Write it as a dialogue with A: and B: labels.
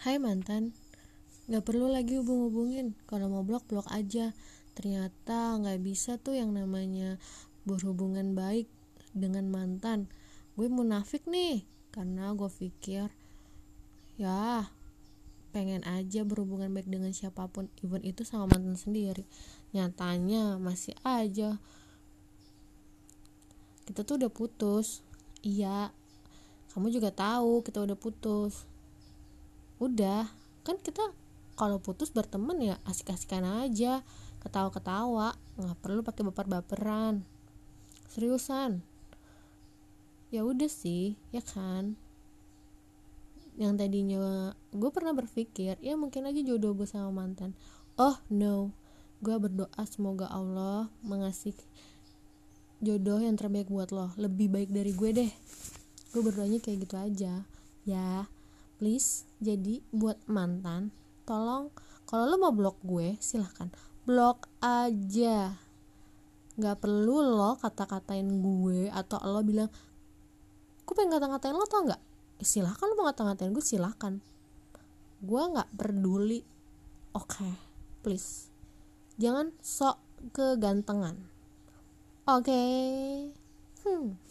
A: Hai mantan, gak perlu lagi hubung-hubungin. Kalau mau blok, blok aja. Ternyata gak bisa tuh yang namanya berhubungan baik dengan mantan. Gue munafik nih, karena gue pikir, ya pengen aja berhubungan baik dengan siapa pun, even itu sama mantan sendiri. Nyatanya masih aja. Kita tuh udah putus. Iya, kamu juga tahu kita udah putus udah kan kita kalau putus berteman ya asik-asikan aja ketawa-ketawa nggak perlu pakai baper-baperan. Seriusan? Ya udah sih ya kan? Yang tadinya gue pernah berpikir ya mungkin aja jodoh gue sama mantan. Oh no. Gue berdoa semoga Allah mengasih jodoh yang terbaik buat lo. Lebih baik dari gue deh. Gue berdoanya kayak gitu aja. Ya please jadi buat mantan tolong kalau lo mau blok gue silahkan. Blok aja. Nggak perlu lo kata-katain gue atau lo bilang gue pengen kata-katain lo tau nggak? Eh, silahkan lo mau kata-katain gue silahkan. Gue nggak peduli. Oke okay, please. Jangan sok kegantengan. Oke. Okay? hmm